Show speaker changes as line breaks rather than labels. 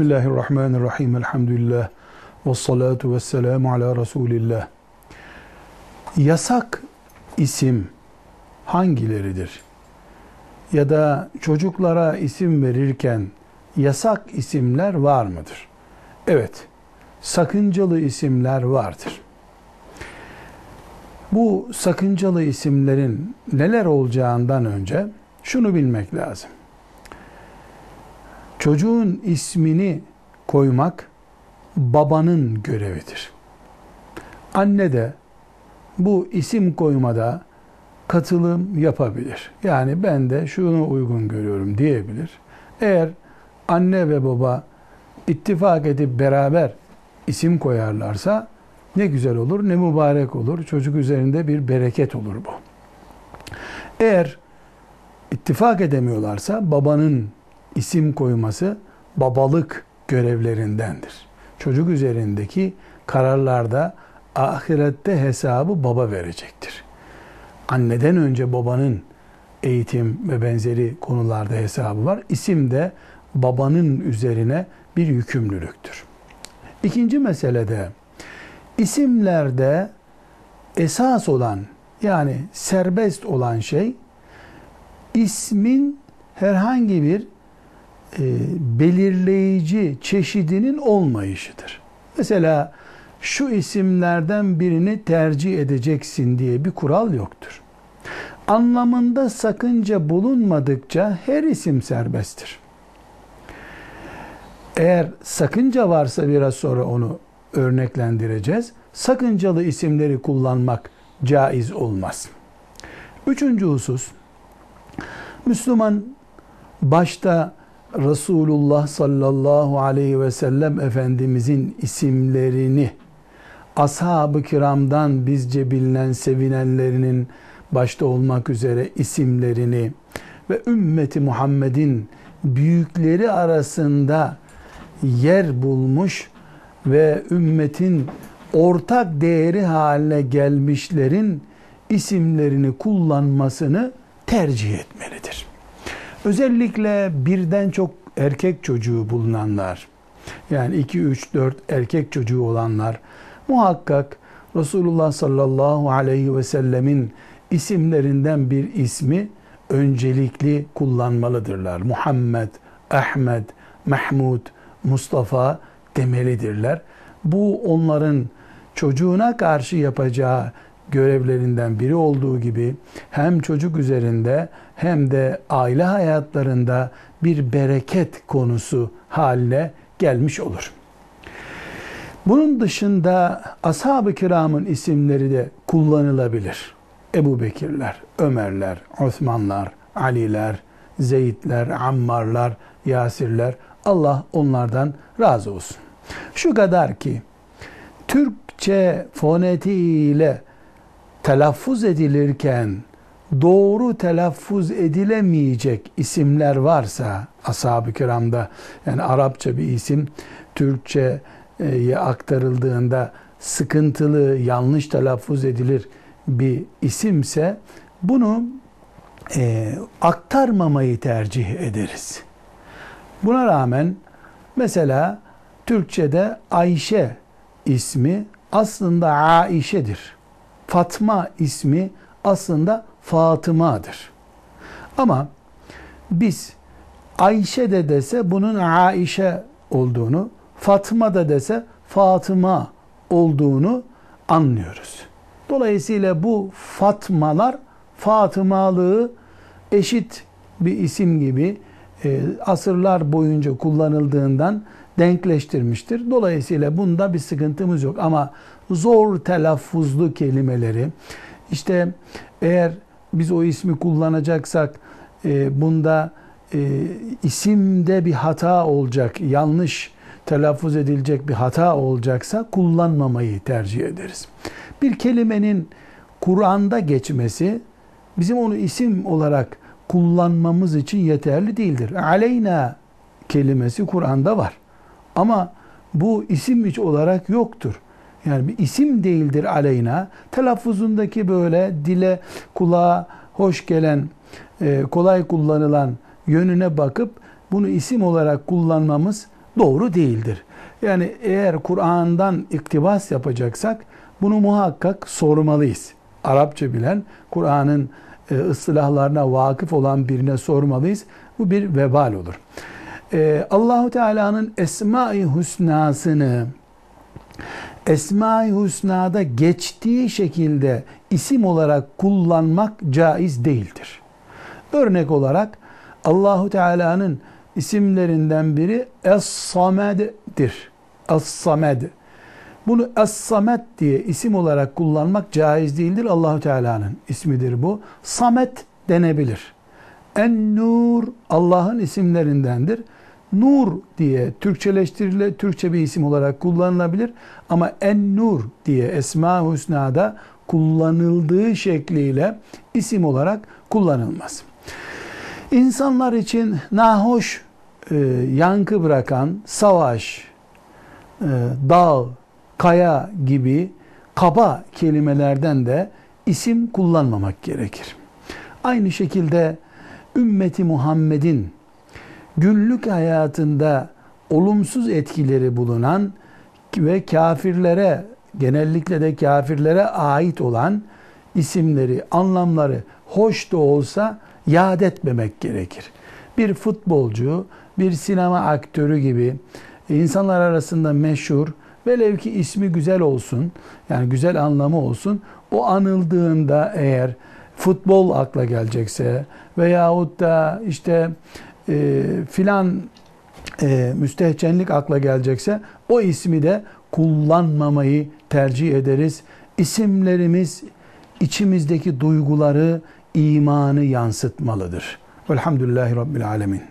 Bismillahirrahmanirrahim. Elhamdülillah. Ve salatu ve selamu ala Resulillah. Yasak isim hangileridir? Ya da çocuklara isim verirken yasak isimler var mıdır? Evet, sakıncalı isimler vardır. Bu sakıncalı isimlerin neler olacağından önce şunu bilmek lazım. Çocuğun ismini koymak babanın görevidir. Anne de bu isim koymada katılım yapabilir. Yani ben de şunu uygun görüyorum diyebilir. Eğer anne ve baba ittifak edip beraber isim koyarlarsa ne güzel olur, ne mübarek olur. Çocuk üzerinde bir bereket olur bu. Eğer ittifak edemiyorlarsa babanın isim koyması babalık görevlerindendir. Çocuk üzerindeki kararlarda ahirette hesabı baba verecektir. Anneden önce babanın eğitim ve benzeri konularda hesabı var. İsim de babanın üzerine bir yükümlülüktür. İkinci meselede isimlerde esas olan yani serbest olan şey ismin herhangi bir e, belirleyici çeşidinin olmayışıdır. Mesela şu isimlerden birini tercih edeceksin diye bir kural yoktur. Anlamında sakınca bulunmadıkça her isim serbesttir. Eğer sakınca varsa biraz sonra onu örneklendireceğiz. Sakıncalı isimleri kullanmak caiz olmaz. Üçüncü husus, Müslüman başta Resulullah sallallahu aleyhi ve sellem Efendimizin isimlerini ashab-ı kiramdan bizce bilinen sevinenlerinin başta olmak üzere isimlerini ve ümmeti Muhammed'in büyükleri arasında yer bulmuş ve ümmetin ortak değeri haline gelmişlerin isimlerini kullanmasını tercih etmelidir. Özellikle birden çok erkek çocuğu bulunanlar, yani 2, 3, 4 erkek çocuğu olanlar muhakkak Resulullah sallallahu aleyhi ve sellemin isimlerinden bir ismi öncelikli kullanmalıdırlar. Muhammed, Ahmet, Mahmud, Mustafa demelidirler. Bu onların çocuğuna karşı yapacağı görevlerinden biri olduğu gibi hem çocuk üzerinde hem de aile hayatlarında bir bereket konusu haline gelmiş olur. Bunun dışında ashab-ı kiramın isimleri de kullanılabilir. Ebu Bekirler, Ömerler, Osmanlar, Aliler, Zeydler, Ammarlar, Yasirler Allah onlardan razı olsun. Şu kadar ki Türkçe fonetiğiyle telaffuz edilirken doğru telaffuz edilemeyecek isimler varsa ashab-ı kiramda yani Arapça bir isim Türkçe'ye aktarıldığında sıkıntılı, yanlış telaffuz edilir bir isimse bunu e, aktarmamayı tercih ederiz. Buna rağmen mesela Türkçe'de Ayşe ismi aslında Aişe'dir. Fatma ismi aslında Fatıma'dır. Ama biz Ayşe de dese bunun Aişe olduğunu, Fatma da dese Fatıma olduğunu anlıyoruz. Dolayısıyla bu Fatmalar Fatımalığı eşit bir isim gibi e, asırlar boyunca kullanıldığından denkleştirmiştir. Dolayısıyla bunda bir sıkıntımız yok. Ama zor telaffuzlu kelimeleri işte eğer biz o ismi kullanacaksak e, bunda e, isimde bir hata olacak, yanlış telaffuz edilecek bir hata olacaksa kullanmamayı tercih ederiz. Bir kelimenin Kur'an'da geçmesi bizim onu isim olarak kullanmamız için yeterli değildir. Aleyna kelimesi Kur'an'da var. Ama bu isim hiç olarak yoktur. Yani bir isim değildir aleyna. Telaffuzundaki böyle dile kulağa hoş gelen, e, kolay kullanılan yönüne bakıp bunu isim olarak kullanmamız doğru değildir. Yani eğer Kur'an'dan iktibas yapacaksak bunu muhakkak sormalıyız. Arapça bilen, Kur'an'ın e, ıslahlarına vakıf olan birine sormalıyız. Bu bir vebal olur. Ee, Allahu Teala'nın Esma-i Hüsna'sını Esma-i Hüsna'da geçtiği şekilde isim olarak kullanmak caiz değildir. Örnek olarak Allahu Teala'nın isimlerinden biri Es-Samed'dir. Es-Samed. Bunu Es-Samet diye isim olarak kullanmak caiz değildir. Allahu Teala'nın ismidir bu. Samet denebilir. En-Nur Allah'ın isimlerindendir. Nur diye Türkçeleştirile Türkçe bir isim olarak kullanılabilir ama En-Nur diye Esma-ı Hüsna'da kullanıldığı şekliyle isim olarak kullanılmaz. İnsanlar için nahoş e, yankı bırakan savaş, e, dağ, kaya gibi kaba kelimelerden de isim kullanmamak gerekir. Aynı şekilde ümmeti Muhammed'in günlük hayatında olumsuz etkileri bulunan ve kafirlere genellikle de kafirlere ait olan isimleri, anlamları hoş da olsa yad etmemek gerekir. Bir futbolcu, bir sinema aktörü gibi insanlar arasında meşhur, velev ki ismi güzel olsun, yani güzel anlamı olsun, o anıldığında eğer futbol akla gelecekse veyahut da işte e, filan e, müstehcenlik akla gelecekse o ismi de kullanmamayı tercih ederiz. İsimlerimiz içimizdeki duyguları, imanı yansıtmalıdır. Velhamdülillahi Rabbil Alemin.